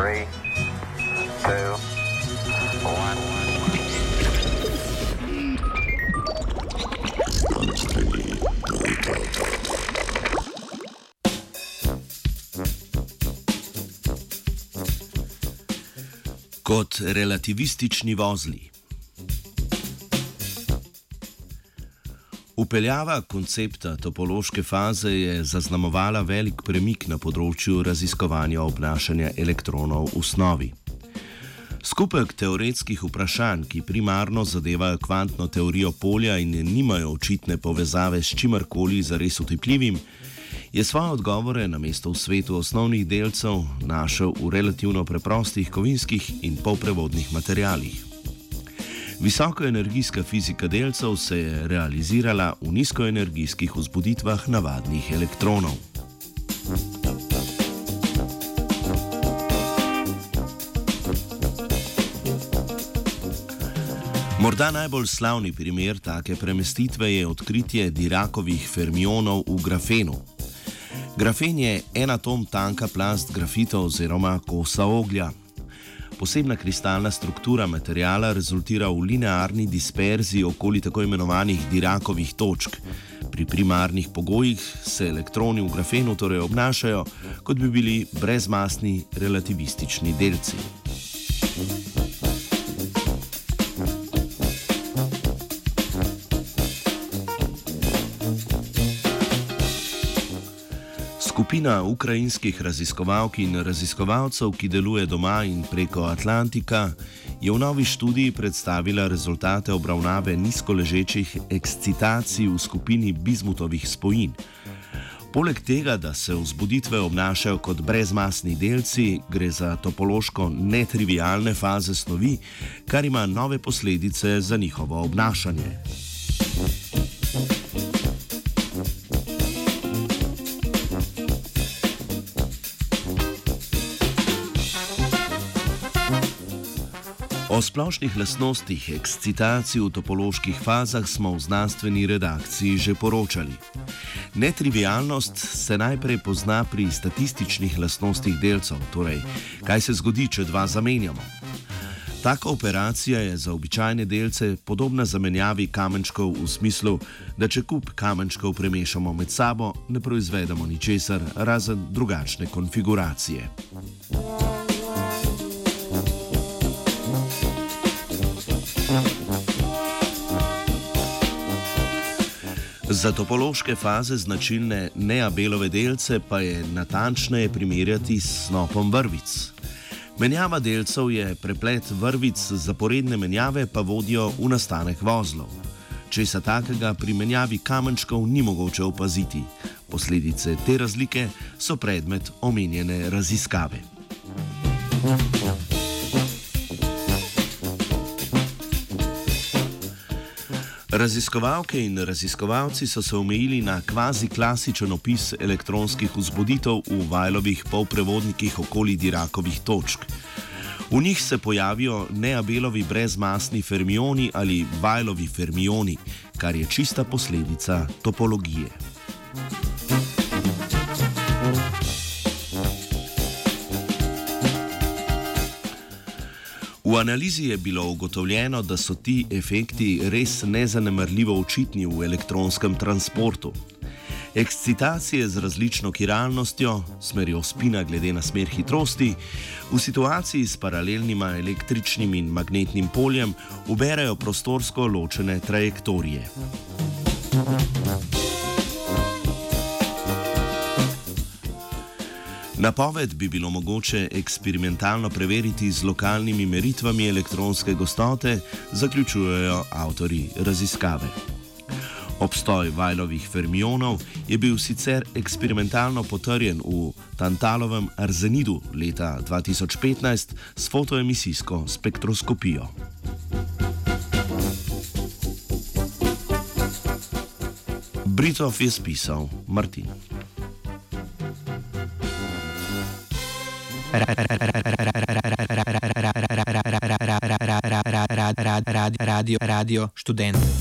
Three, two, one. Kot relativistični vozli. Upeljava koncepta topološke faze je zaznamovala velik premik na področju raziskovanja obnašanja elektronov v snovi. Skupek teoretskih vprašanj, ki primarno zadevajo kvantno teorijo polja in nimajo očitne povezave s čimarkoli zares utepljivim, je svoje odgovore na mesto v svetu osnovnih delcev našel v relativno preprostih kovinskih in polprevodnih materijalih. Visokoenergijska fizika delcev se je realizirala v nizkoenergijskih vzbuditvah navadnih elektronov. Morda najbolj slavni primer take premestitve je odkritje Dirakovih fermionov v grafenu. Grafen je en atom tanka plast grafita oziroma kosa oglja, Posebna kristalna struktura materijala rezultira v linearni disperziji okoli tako imenovanih Dirakovih točk. Pri primarnih pogojih se elektroni v grafenu torej obnašajo, kot bi bili brezmasni relativistični delci. Skupina ukrajinskih raziskovalk in raziskovalcev, ki deluje doma in preko Atlantika, je v novi študiji predstavila rezultate obravnave nizkoležečih ekscitacij v skupini bizmutovih spojin. Poleg tega, da se vzbuditve obnašajo kot brezmasni delci, gre za topološko netrivialne faze snovi, kar ima nove posledice za njihovo obnašanje. O splošnih lastnostih ekscitacij v topoloških fazah smo v znanstveni redakciji že poročali. Netrivialnost se najprej pozna pri statističnih lastnostih delcev, torej kaj se zgodi, če dva zamenjamo. Taka operacija je za običajne delce podobna zamenjavi kamenčkov v smislu, da če kup kamenčkov premešamo med sabo, ne proizvedemo ničesar razen drugačne konfiguracije. Za topološke faze značilne neabelove delce pa je natančneje primerjati s snopom vrvic. Menjava delcev je preplet vrvic, zaporedne menjave pa vodijo v nastanek vozlov. Če se takega pri menjavi kamenčkov ni mogoče opaziti, posledice te razlike so predmet omenjene raziskave. Thank you. Raziskovalke in raziskovalci so se omejili na kvazi klasičen opis elektronskih vzbuditev v vajlovih polprevodnikih okoli Dirakovih točk. V njih se pojavijo neabelovi brezmasni fermioni ali vajlovi fermioni, kar je čista posledica topologije. V analizi je bilo ugotovljeno, da so ti efekti res nezanemrljivo očitni v elektronskem transportu. Ekscitacije z različno kiralnostjo, smerjo spina glede na smer hitrosti, v situaciji s paralelnima električnim in magnetnim poljem uberajo prostorsko ločene trajektorije. Napoved bi bilo mogoče eksperimentalno preveriti z lokalnimi meritvami elektronske gostote, zaključujejo avtori raziskave. Obstoj vajlovih fermionov je bil sicer eksperimentalno potrjen v Tantalovem arzenidu leta 2015 s fotoemisijsko spektroskopijo. Britov je spisal Martin. Radio, radio študent.